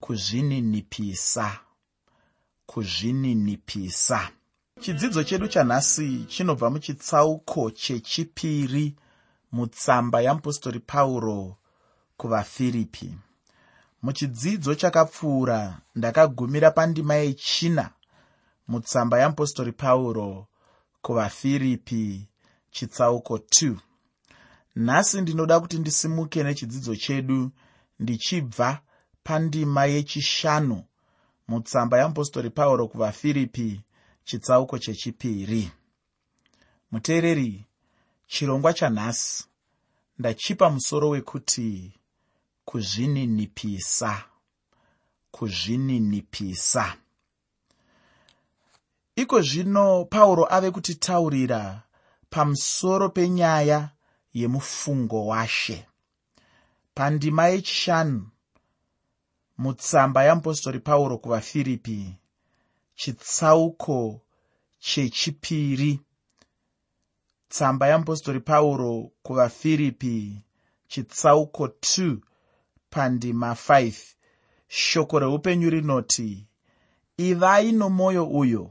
kuzvininipisa kuzvininipisa. Chidzidzo chedu chanhasi chinobva muchitsauko chechipiri mutsamba yamupostori pauro kuvafiripi muchidzidzo chakapfuura ndakagumira pandima yechina mutsamba yamupostori pauro kuvafiripi chitsauko 2 nhasi ndinoda kuti ndisimuke nechidzidzo chedu ndichibva pandima yechishanu mutsamba yamupostori pauro kuvafiripi chitsauko chechipiri. Muteereri chirongwa chanhasi. Ndachipa musoro wekuti kuzvininipisa kuzvininipisa. Iko zvino pauro ave kutitaurira pamusoro penyaya yemufungo washe. Pandima yechishanu mutsamba yamupostori pauro kuvafiripi chitsauko chechipiri. Tsamba yamupostori pauro kuvafiripi chitsauko 2 pandima 5 shoko reupenyu rinoti ivai nomwoyo uyo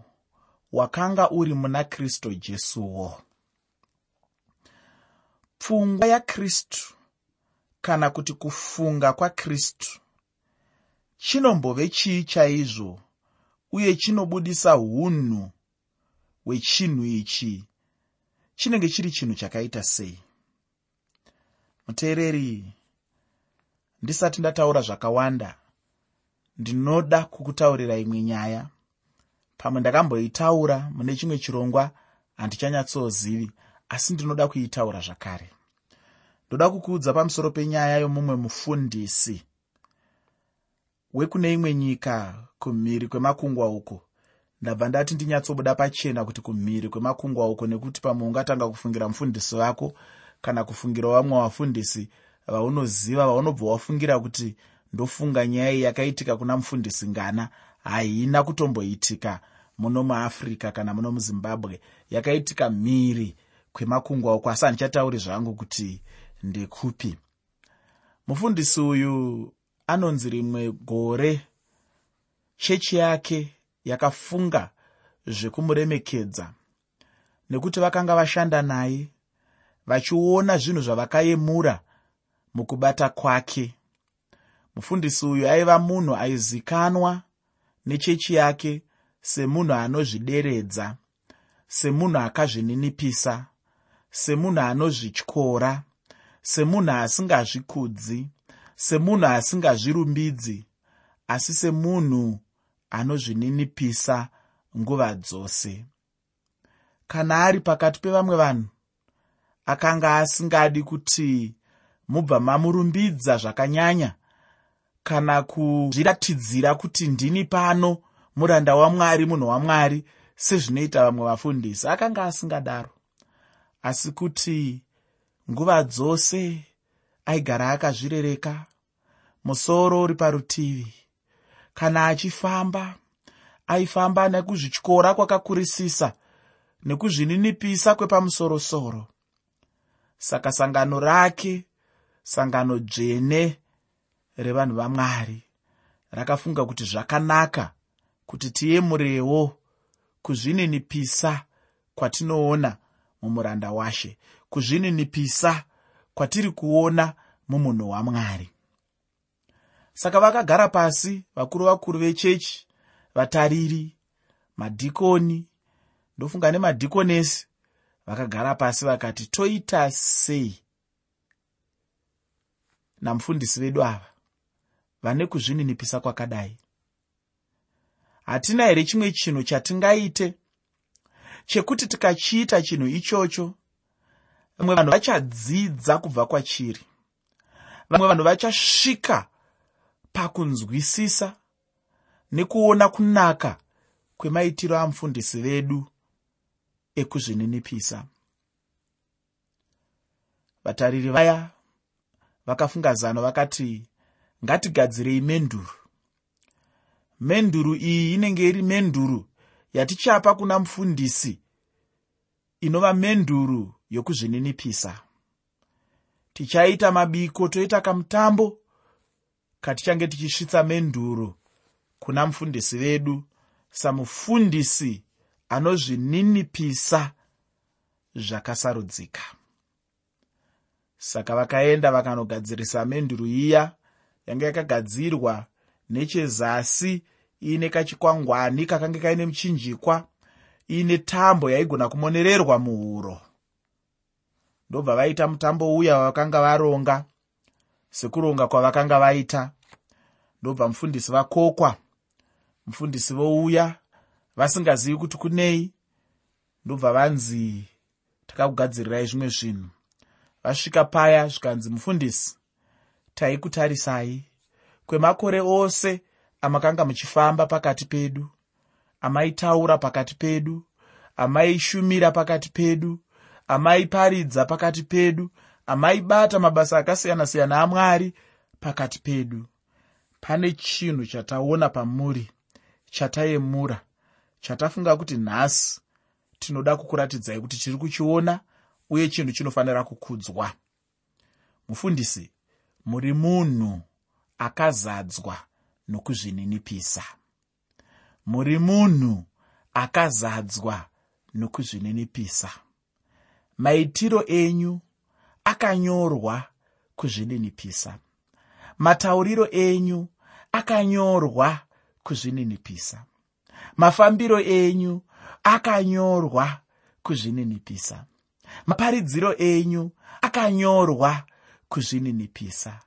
wakanga uri muna kristu jesuwo. Pfungwa yakristu kana kuti kufunga kwakristu chinombove chii chaizvo uye chinobudisa unhu hwechinhu ichi? Chinenge chiri chinhu chakaita sei? Muteereri ndisati ndataura zvakawanda ndinoda kukutaurira imwe nyaya. Pamwe ndakamboitaura mune chimwe chirongwa handichanyatsozivi asi ndinoda kuitaura zvakare. Ndoda kukuudza pamusoro penyaya yomumwe mufundisi wekune imwe nyika kumhiri kwemakungwa uko. Ndabva ndati ndinyatsobuda pachena kuti kumhiri kwemakungwa uko nekuti pamwe ungatanga kufungira mufundisi wako kana kufungira vamwe vafundisi vaunoziva vaunobva wafungira kuti ndofunga nyaya iyi yakaitika kuna mufundisi ngana haina kutomboitika muno muafrica kana muno muzimbabwe. Yakaitika mhiri kwemakungwa uko asi handichatauri zvangu kuti ndekupi. Mufundisi uyu anonzi rimwe gore chechi yake yakafunga zvekumuremekedza. Nekuti vakanga vashanda naye vachiona zvinhu zvavakayemura mukubata kwake. Mufundisi uyu aiva munhu aizikanwa nechechi yake semunhu anozvideredza semunhu akazvininipisa semunhu anozvityora semunhu asingazvikudzi semunhu asingazvirumbidzi asi semunhu anozvininipisa nguva dzose. Kana ari pakati pevamwe vanhu akanga asingadi kuti mubva mamurumbidza zvakanyanya kana kuzviratidzira kuti ndini pano muranda wamwari munhu wamwari sezvinoita vamwe vafundisi akanga asingadaro asi kuti nguva dzose aigara akazvirereka. Musoro uri parutivi. Kana achifamba aifamba nekuzvityora kwakakurisisa nekuzvininipisa kwepamusorosoro. Saka sangano rake sangano dzvene revanhu vamwari rakafunga kuti zvakanaka kuti tiyemurewo kuzvininipisa kwatinoona mumuranda washe. Kuzvininipisa kwatiri kuona mumunhu wamwari. Saka vakagara pasi vakuru vakuru vechechi vatariri madhikoni ndofunga nemadhikonesi vakagara pasi vakati toita sei? Namufundisi vedu ava vane kuzvininipisa kwakadai. Hatina here chimwe chinhu chatingaite? Chekuti tikachiita chinhu ichocho vamwe vanhu vachadzidza kubva kwachiri. Vamwe vanhu vachasvika pakunzwisisa nekuona kunaka kwemaitiro amufundisi vedu ekuzvininipisa. Vatariri vaya vakafunga zano vakati ngatigadzirei menduru. Menduru iyi inenge iri menduru yatichapa kuna mufundisi inova menduru yokuzvininipisa. Tichaita mabiko toita kamutambo katichange tichisvitsa menduro kuna mufundisi vedu samufundisi anozvininipisa zvakasarudzika. Saka vakaenda vakanogadzirisa menduru iya yanga yakagadzirwa nechezasi iine kachikwangwani kakanga kaine muchinjikwa iine tambo yaigona kumonererwa muhuro ndobva vaita mutambo uya wavakanga varonga sekuronga kwavakanga vaita. Ndobva mufundisi vakokwa mufundisi vouya vasingazivi kuti kunei ndobva vanzi takakugadzirirai zvimwe zvinhu. Vasvika paya zvikanzi mufundisi taikutarisai. Kwemakore ose amakanga muchifamba pakati pedu amaitaura pakati pedu amaishumira pakati pedu amaiparidza pakati pedu amaibata mabasa akasiyana-siyana amwari pakati pedu. Pane chinhu chataona pamuri chatayemura chatafunga kuti nhasi. Tinoda kukuratidzai kuti tiri kuchiona uye chinhu chinofanira kukudzwa. Mufundisi muri munhu akazadzwa nokuzvininipisa. Muri munhu akazadzwa nokuzvininipisa maitiro enyu akanyorwa kuzvininipisa. Matauriro enyu akanyorwa kuzvininipisa. Mafambiro enyu akanyorwa kuzvininipisa. Maparidziro enyu akanyorwa kuzvininipisa.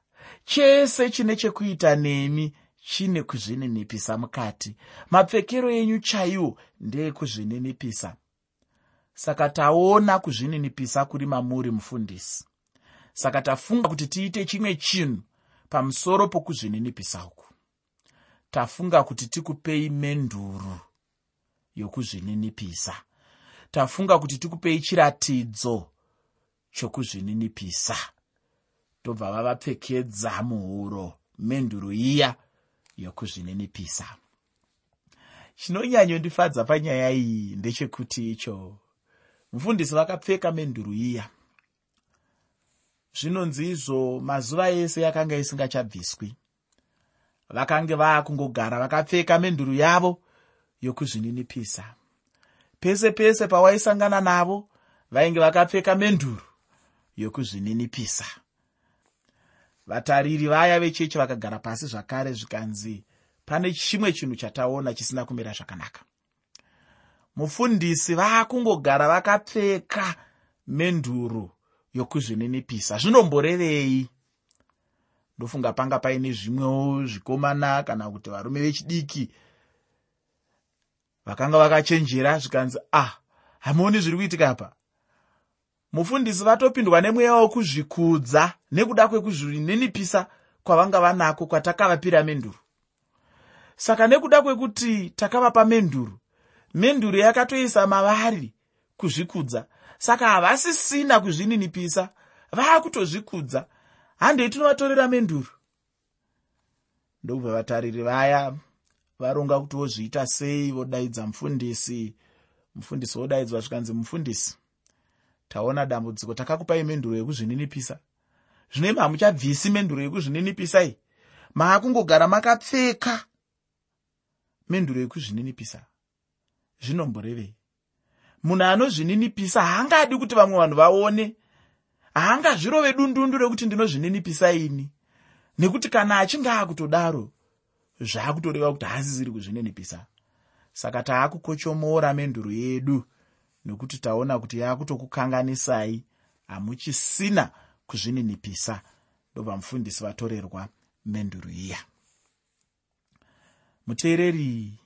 Chese chine chekuita nemi chine kuzvininipisa mukati. Mapfekero enyu chaiwo ndeekuzvininipisa saka taona kuzvininipisa kuri mamuri mufundisi. Saka tafunga kuti tiite chimwe chinhu pamusoro pokuzvininipisa uku. Tafunga kuti tikupei menduru yokuzvininipisa. Tafunga kuti tikupei chiratidzo chokuzvininipisa. Tobva vavapfekedza muhuro menduru iya yokuzvininipisa. Chinonyanyondifadza panyaya iyi ndechekuti icho mufundisi vakapfeka menduru iya. Zvinonzi izvo mazuva ese yakanga isingachabviswi. Vakange vaakungogara vakapfeka menduru yavo yokuzvininipisa. Pese pese pawaisangana navo vainge vakapfeka menduru yokuzvininipisa. Vatariri vaya vechechi vakagara pasi zvakare zvikanzi pane chimwe chinhu chataona chisina kumira zvakanaka mufundisi vaakungogara vakapfeka menduru yokuzvininipisa. Zvinomborevei? Ndofunga panga paine zvimwewo zvikomana kana kuti varume vechidiki vakanga vakachenjera zvikanzi ah hamuoni zviri kuitika apa. Mufundisi vatopindwa nemweya wokuzvikudza nekuda kwekuzvininipisa kwavanga vanako kwatakavapira menduru. Saka nekuda kwekuti takavapa menduru menduru yakatoisa mavari kuzvikudza. Saka havasisina kuzvininipisa vaakutozvikudza handei tinovatorera menduru? Ndokubva vatariri vaya varonga kuti vozviita sei vodaidza mufundisi. Mufundisi wodaidzwa zvikanzi mufundisi. Taona dambudziko takakupai menduro yekuzvininipisa. Zvino hamuchabvisi menduro yekuzvininipisai maakungogara makapfeka menduro yekuzvininipisa zvinomborevei. Munhu anozvininipisa haangadi kuti vamwe vanhu vaone. Haangazvirove dundundu rekuti ndinozvininipisa ini. Nekuti kana achinge akutodaro zvaakutoreva kuti haasisiri kuzvininipisa. Saka taakukochomora menduru yedu nokuti taona kuti yaakutokukanganisai. Hamuchisina kuzvininipisa. Ndobva mufundisi vatorerwa menduru iya. Muteereri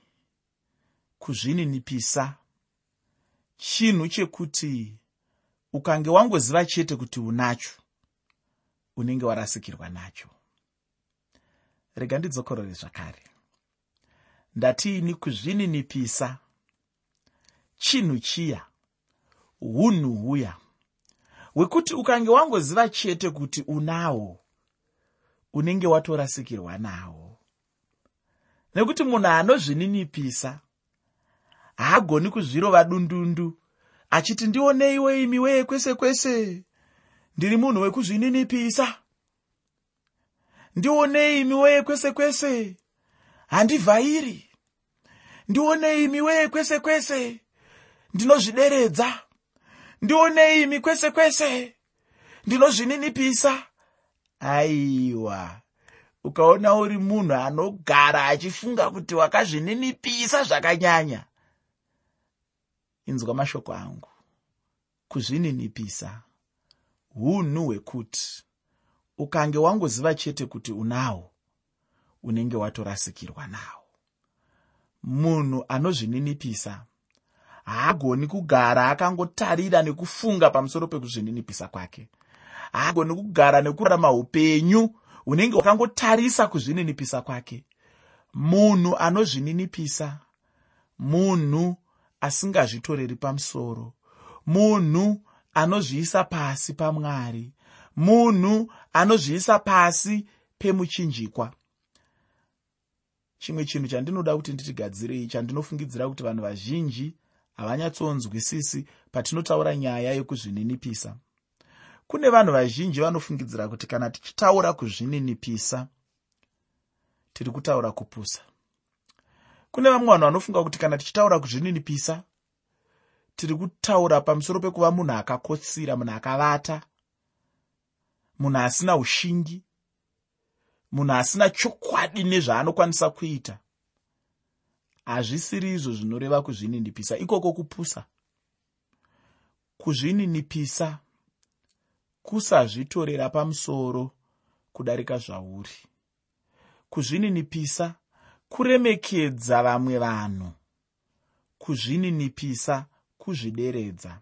kuzvininipisa. Chinhu chekuti ukange wangoziva chete kuti unacho unenge warasikirwa nacho. Rega ndidzokorore zvakare. Ndatiini kuzvininipisa? Chinhu chiya? Unhu huya? Hwekuti ukange wangoziva chete kuti unahwo unenge watorasikirwa nahwo nekuti munhu anozvininipisa haagoni kuzvirova dundundu. Achiti ndioneiwo imi weye kwese kwese. Ndiri munhu wekuzvininipisa. Ndionei imi weye kwese. Kwese handivhairi. Ndionei imi weye kwese. Kwese ndinozvideredza. Ndionei imi kwese kwese. Ndinozvininipisa. Aiwa. Ukaona uri munhu anogara achifunga kuti wakazvininipisa zvakanyanya inzwa mashoko angu. Kuzvininipisa unhu hwekuti ukange wangoziva chete kuti unahwo unenge watorasikirwa nawo munhu anozvininipisa haagoni kugara akangotarira nekufunga pamusoro pekuzvininipisa kwake. Haagoni kugara nekurarama upenyu hunenge hwakangotarisa kuzvininipisa kwake. Munhu anozvininipisa munhu asingazvitoreri pamusoro. Munhu anozviisa pasi pamwari. Munhu anozviisa pasi pemuchinjikwa. Chimwe chinhu chandinoda kuti nditigadzirei chandinofungidzira kuti vanhu vazhinji havanyatsonzwisisi patinotaura nyaya yekuzvininipisa kune vanhu vazhinji vanofungidzira kuti kana tichitaura kuzvininipisa tiri kutaura kupusa kune vamwe vanhu vanofunga kuti kana tichitaura kuzvininipisa tiri kutaura pamusoro pekuva munhu akakotsira munhu akavata munhu asina ushingi munhu asina chokwadi nezvaanokwanisa kuita. Hazvisiri izvo zvinoreva kuzvininipisa ikoko kupusa. Kuzvininipisa kusazvitorera pamusoro kudarika zvauri. Kuzvininipisa kuremekedza vamwe vanhu kuzvininipisa kuzvideredza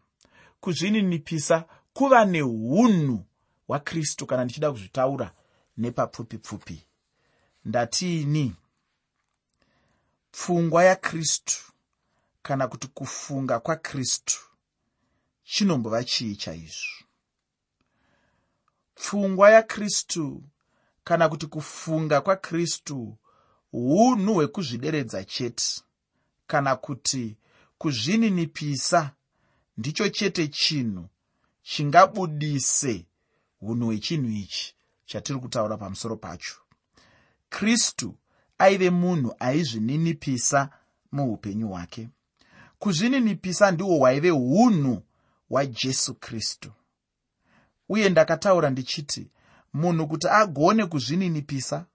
kuzvininipisa kuva neunhu hwakristu kana ndichida kuzvitaura nepapfupi pfupi ndatiini pfungwa yakristu kana kuti kufunga kwakristu chinombova chii chaizvo? Pfungwa yakristu kana kuti kufunga kwakristu unhu hwekuzvideredza chete kana kuti kuzvininipisa ndicho chete chinhu chingabudise unhu hwechinhu ichi chatiri kutaura pamusoro pacho. Kristu aive munhu aizvininipisa muupenyu hwake. Kuzvininipisa ndihwo hwaive unhu hwajesu kristu. Uye ndakataura ndichiti munhu kuti agone kuzvininipisa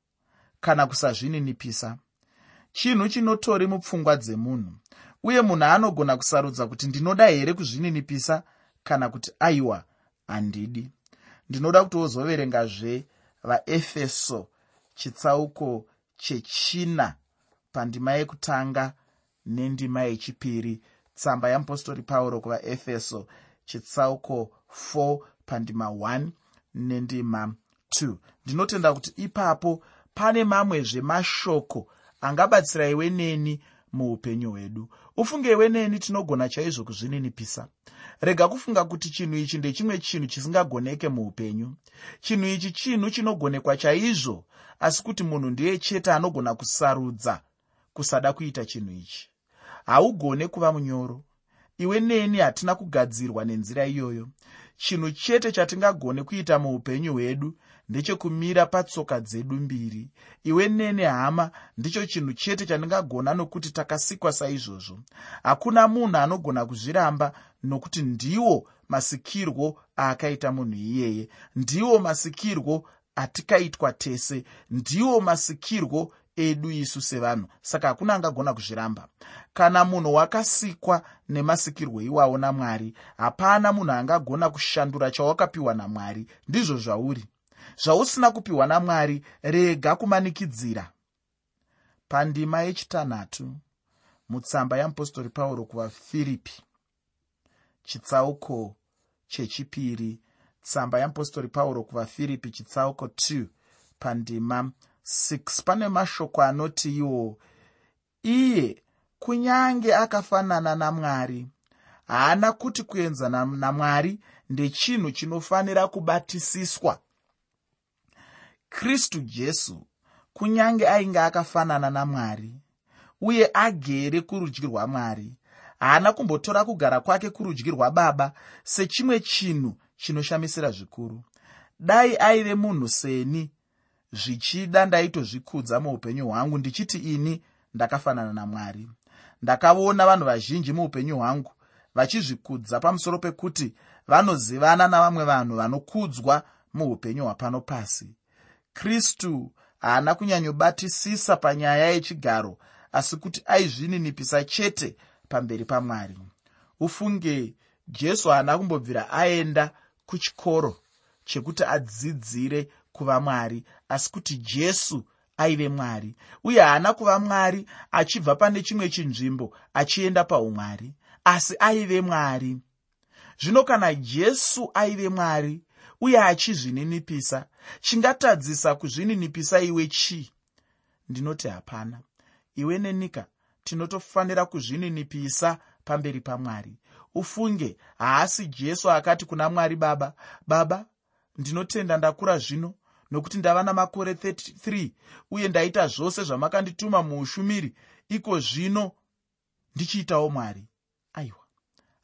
kana kusazvininipisa. Chinhu chinotori mupfungwa dzemunhu uye munhu anogona kusarudza kuti ndinoda here kuzvininipisa kana kuti aiwa handidi. Ndinoda kuti wozoverengazve vaefeso chitsauko chechina pandima yekutanga nendima yechipiri tsamba yeapostori pauro kuvaefeso chitsauko 4 pandima 1 nendima 2 ndinotenda kuti ipapo pane mamwezve mashoko angabatsira iwe neni muupenyu hwedu. Ufunge iwe neni tinogona chaizvo kuzvininipisa. Rega kufunga kuti chinhu ichi ndechimwe chinhu chisingagoneke muupenyu. Chinhu ichi chinhu chinogonekwa chaizvo asi kuti munhu ndiye chete anogona kusarudza kusada kuita chinhu ichi. Haugone kuva munyoro. Iwe neni hatina kugadzirwa nenzira iyoyo. Chinhu chete chatingagone kuita muupenyu hwedu ndechekumira patsoka dzedu mbiri. Iwe nene hama ndicho chinhu chete chandingagona nokuti takasikwa saizvozvo. Hakuna munhu anogona kuzviramba nokuti ndiwo masikirwo aakaita munhu iyeye. Ndiwo masikirwo atikaitwa tese. Ndiwo masikirwo edu isu sevanhu. Saka hakuna angagona kuzviramba. Kana munhu wakasikwa nemasikirwo iwawo namwari hapana munhu angagona kushandura chawakapiwa namwari. Ndizvo zvauri zvausina kupiwa namwari rega kumanikidzira. Pandima yechitanhatu mutsamba yeapostori pauro kuvafiripi. Chitsauko chechipiri tsamba yeapostori pauro kuvafiripi chitsauko 2 pandima 6 pane mashoko anoti iwo iye kunyange akafanana namwari haana kuti kuenzana namwari ndechinhu chinofanira kubatisiswa kristu jesu kunyange ainge akafanana namwari uye agere kurudyi rwamwari haana kumbotora kugara kwake kurudyi rwababa sechimwe chinhu chinoshamisira zvikuru. Dai aive munhu seni zvichida ndaitozvikudza muupenyu hwangu ndichiti ini ndakafanana namwari. Ndakaona vanhu vazhinji muupenyu hwangu vachizvikudza pamusoro pekuti vanozivana navamwe vanhu vanokudzwa muupenyu hwapano pasi kristu haana kunyanyobatisisa panyaya yechigaro asi kuti aizvininipisa chete pamberi pamwari. Ufunge jesu haana kumbobvira aenda kuchikoro chekuti adzidzire kuva mwari asi kuti jesu aive mwari. Uye haana kuva mwari achibva pane chimwe chinzvimbo achienda paumwari asi aive mwari. Zvino kana jesu aive mwari uye achizvininipisa. Chingatadzisa kuzvininipisa iwe chii? Ndinoti hapana. Iwe nenyika tinotofanira kuzvininipisa pamberi pamwari. Ufunge haasi jesu akati kuna mwari baba baba ndinotenda ndakura zvino nokuti ndava namakore 33 uye ndaita zvose zvamakandituma muushumiri iko zvino ndichiitawo mwari. Aiwa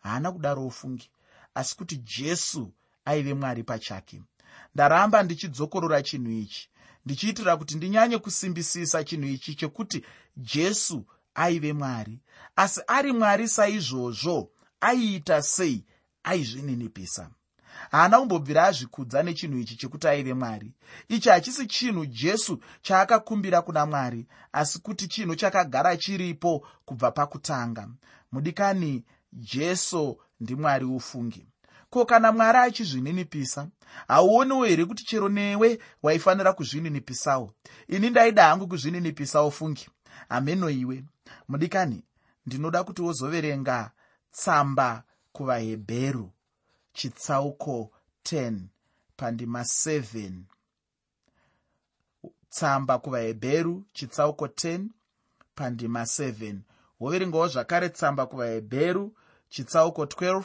haana kudaro ufungi. Asi kuti jesu aive mwari pachake. Ndaramba ndichidzokorora chinhu ichi. Ndichiitira kuti ndinyanye kusimbisisa chinhu ichi chekuti jesu aive mwari. Asi ari mwari saizvozvo aiita sei aizvininipisa. Haana kumbobvira azvikudza nechinhu ichi chekuti aive mwari. Ichi hachisi chinhu jesu chaakakumbira kuna mwari asi kuti chinhu chakagara chiripo kubva pakutanga. Mudikani jesu ndimwari ufungi ko kana mwari achizvininipisa hauoniwo here kuti chero newe waifanira kuzvininipisawo? Ini ndaida hangu kuzvininipisawo fungi. Hameno iwe. Mudikani ndinoda kuti wozoverenga tsamba kuvahebheru chitsauko 10 pandima 7 tsamba kuvahebheru chitsauko 10 pandima 7 woverengawo zvakare tsamba kuvahebheru chitsauko 12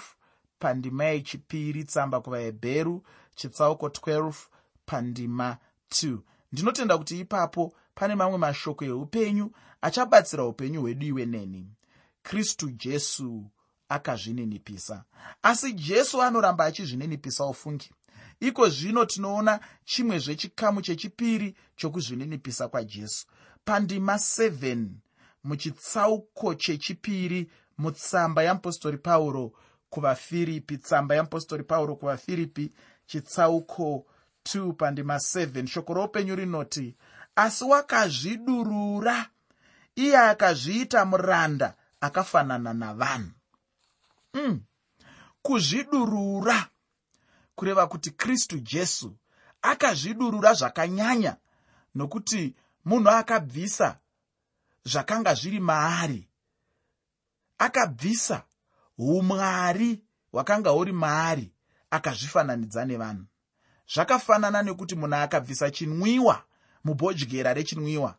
pandima yechipiri tsamba kuvahebheru chitsauko 12 pandima 2 ndinotenda kuti ipapo pane mamwe mashoko eupenyu achabatsira upenyu hwedu iwe neni. Kristu jesu akazvininipisa. Asi jesu anoramba achizvininipisa ufungi. Iko zvino tinoona chimwezve chikamu chechipiri chokuzvininipisa kwajesu. Pandima 7 muchitsauko chechipiri mutsamba yamupostori pauro kuvafiripi tsamba yamupostori pauro kuvafiripi chitsauko 2 pandima 7 shoko roupenyu rinoti asi wakazvidurura. Iye akazviita muranda akafanana navanhu. Mm. kuzvidurura kureva kuti kristu jesu akazvidurura zvakanyanya nokuti munhu akabvisa zvakanga zviri maari. Akabvisa umwari hwakanga huri maari akazvifananidza nevanhu. Zvakafanana nekuti munhu akabvisa chinwiwa mubhodyera rechinwiwa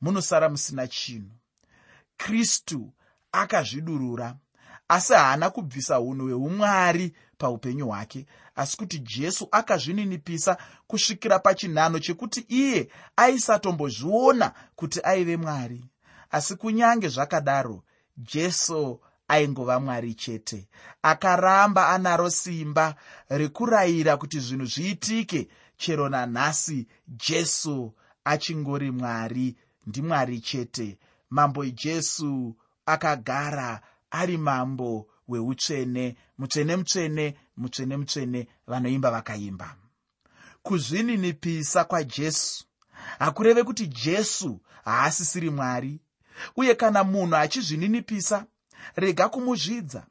munosara musina chinhu. Kristu akazvidurura asi haana kubvisa unhu hweumwari paupenyu hwake asi kuti jesu akazvininipisa kusvikira pachinhano chekuti iye aisatombozviona kuti aive mwari. Asi kunyange zvakadaro jesu aingova mwari chete. Akaramba anaro simba rekurayira kuti zvinhu zviitike. Chero nanhasi jesu achingori mwari ndimwari chete. Mambo jesu akagara ari mambo weutsvene mutsvene mutsvene mutsvene mutsvene vanoimba vakaimba. Kuzvininipisa kwajesu hakureve kuti jesu haasisiri mwari uye kana munhu achizvininipisa rega kumuzvidza.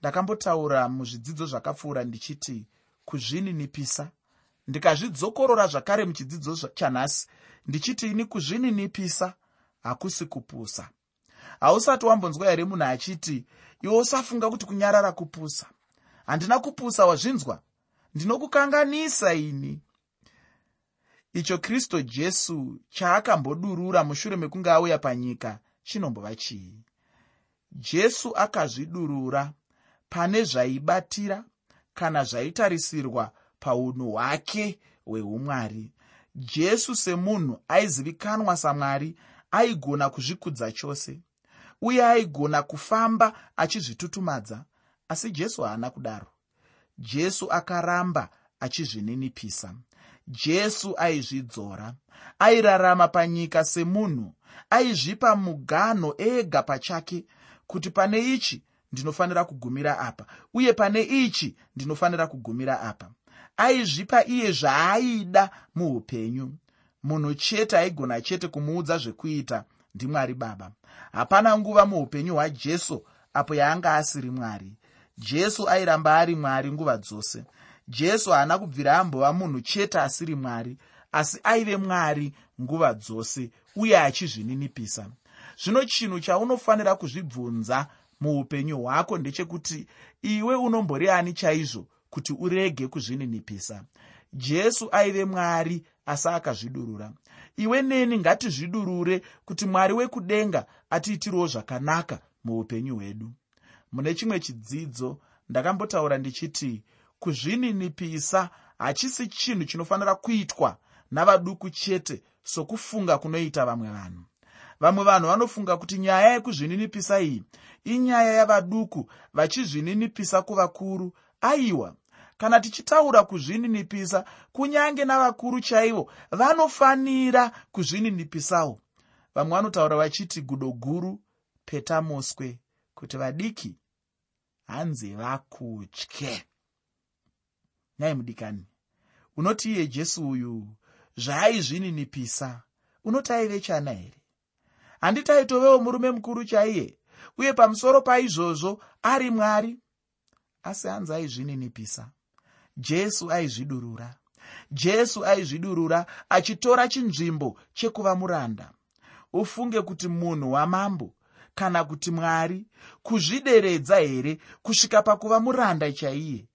Ndakambotaura muzvidzidzo zvakapfuura ndichiti kuzvininipisa. Ndikazvidzokorora zvakare muchidzidzo chanhasi. Ndichiti ini kuzvininipisa hakusi kupusa. Hausati wambonzwa here munhu achiti iwe usafunga kuti kunyarara kupusa? Handina kupusa wazvinzwa? Ndinokukanganisa ini. Icho kristu jesu chaakambodurura mushure mekunge auya panyika chinombova chii jesu akazvidurura. Pane zvaibatira kana zvaitarisirwa paunhu hwake hweumwari jesu semunhu aizivikanwa samwari aigona kuzvikudza chose uye aigona kufamba achizvitutumadza asi jesu haana kudaro. Jesu akaramba achizvininipisa. Jesu aizvidzora airarama panyika semunhu aizvipa muganho ega pachake kuti pane ichi ndinofanira kugumira apa uye pane ichi ndinofanira kugumira apa. Aizvipa iye zvaaida muupenyu. Munhu chete aigona chete kumuudza zvekuita ndimwari baba. Hapana nguva muupenyu hwajesu apo yaanga asiri mwari. Jesu airamba ari mwari nguva dzose. Jesu haana kubvira ambova munhu chete asiri mwari asi aive mwari nguva dzose uye achizvininipisa zvino chinhu chaunofanira kuzvibvunza muupenyu hwako ndechekuti iwe unombori ani chaizvo kuti urege kuzvininipisa? Jesu aive mwari asi akazvidurura. Iwe neni ngatizvidurure kuti mwari wekudenga atiitiriwo zvakanaka muupenyu hwedu. Mune chimwe chidzidzo ndakambotaura ndichiti kuzvininipisa hachisi chinhu chinofanira kuitwa navaduku chete sokufunga kunoita vamwe vanhu vamwe vanhu vanofunga kuti nyaya yekuzvininipisa iyi inyaya yavaduku vachizvininipisa kuvakuru aiwa. Kana tichitaura kuzvininipisa kunyange navakuru chaivo vanofanira kuzvininipisawo. Vamwe vanotaura vachiti gudo guru petamuswe kuti vadiki hanzi vakutye. Nyai mudikani. Unoti iye jesu uyu zvaaizvininipisa unoti aive chana here handiti aitovewo murume mukuru chaiye uye pamusoro paizvozvo ari mwari. Asi hanzi aizvininipisa jesu aizvidurura. Jesu aizvidurura achitora chinzvimbo chekuva muranda ufunge kuti munhu wamambo kana kuti mwari kuzvideredza here kusvika pakuva muranda chaiye?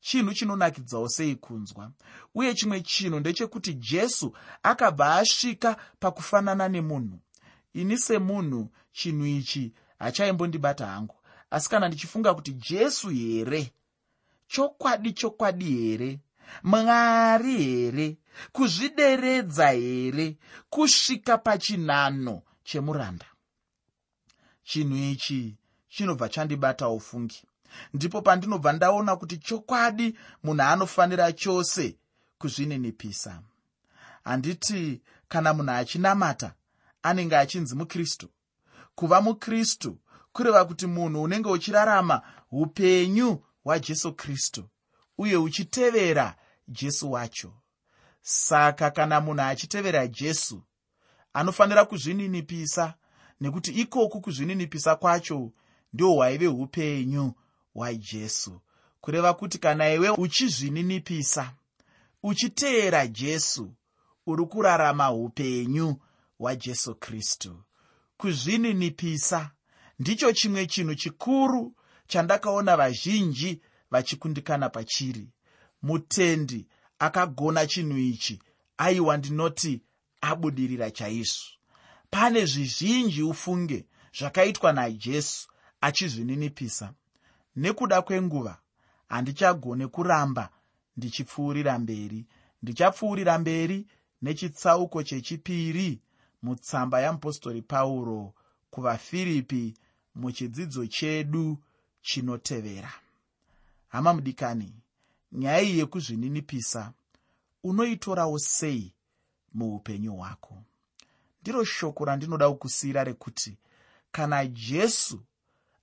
Chinhu chinonakidzawo sei kunzwa? Uye chimwe chinhu ndechekuti jesu akabva asvika pakufanana nemunhu ini semunhu chinhu ichi hachaimbondibata hangu. Asi kana ndichifunga kuti jesu here? Chokwadi chokwadi here? Mwari here? Kuzvideredza here? Kusvika pachinhano chemuranda? Chinhu ichi chinobva chandibata ufungi. Ndipo pandinobva ndaona kuti chokwadi munhu anofanira chose kuzvininipisa. Handiti kana munhu achinamata anenge achinzi mukristu. Kuva mukristu kureva kuti munhu unenge uchirarama upenyu hwajesu kristu uye uchitevera jesu wacho. Saka kana munhu achitevera jesu anofanira kuzvininipisa nekuti ikoku kuzvininipisa kwacho ndihwo hwaive upenyu hwajesu. Kureva kuti kana iwe uchizvininipisa uchiteera jesu uri kurarama upenyu hwajesu kristu. Kuzvininipisa ndicho chimwe chinhu chikuru chandakaona vazhinji vachikundikana pachiri. Mutendi akagona chinhu ichi aiwa ndinoti abudirira chaizvo. Pane zvizhinji ufunge zvakaitwa najesu achizvininipisa. Nekuda kwenguva handichagone kuramba ndichipfuurira mberi. Ndichapfuurira mberi nechitsauko chechipiri mutsamba yamupostori pauro kuvafiripi muchidzidzo chedu chinotevera. Hama mudikani nyaya iyi yekuzvininipisa unoitorawo sei muupenyu hwako? Ndiro shoko randinoda kukusiyira rekuti kana jesu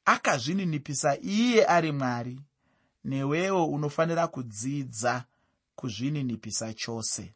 akazvininipisa iye ari mwari newewo unofanira kudzidza kuzvininipisa chose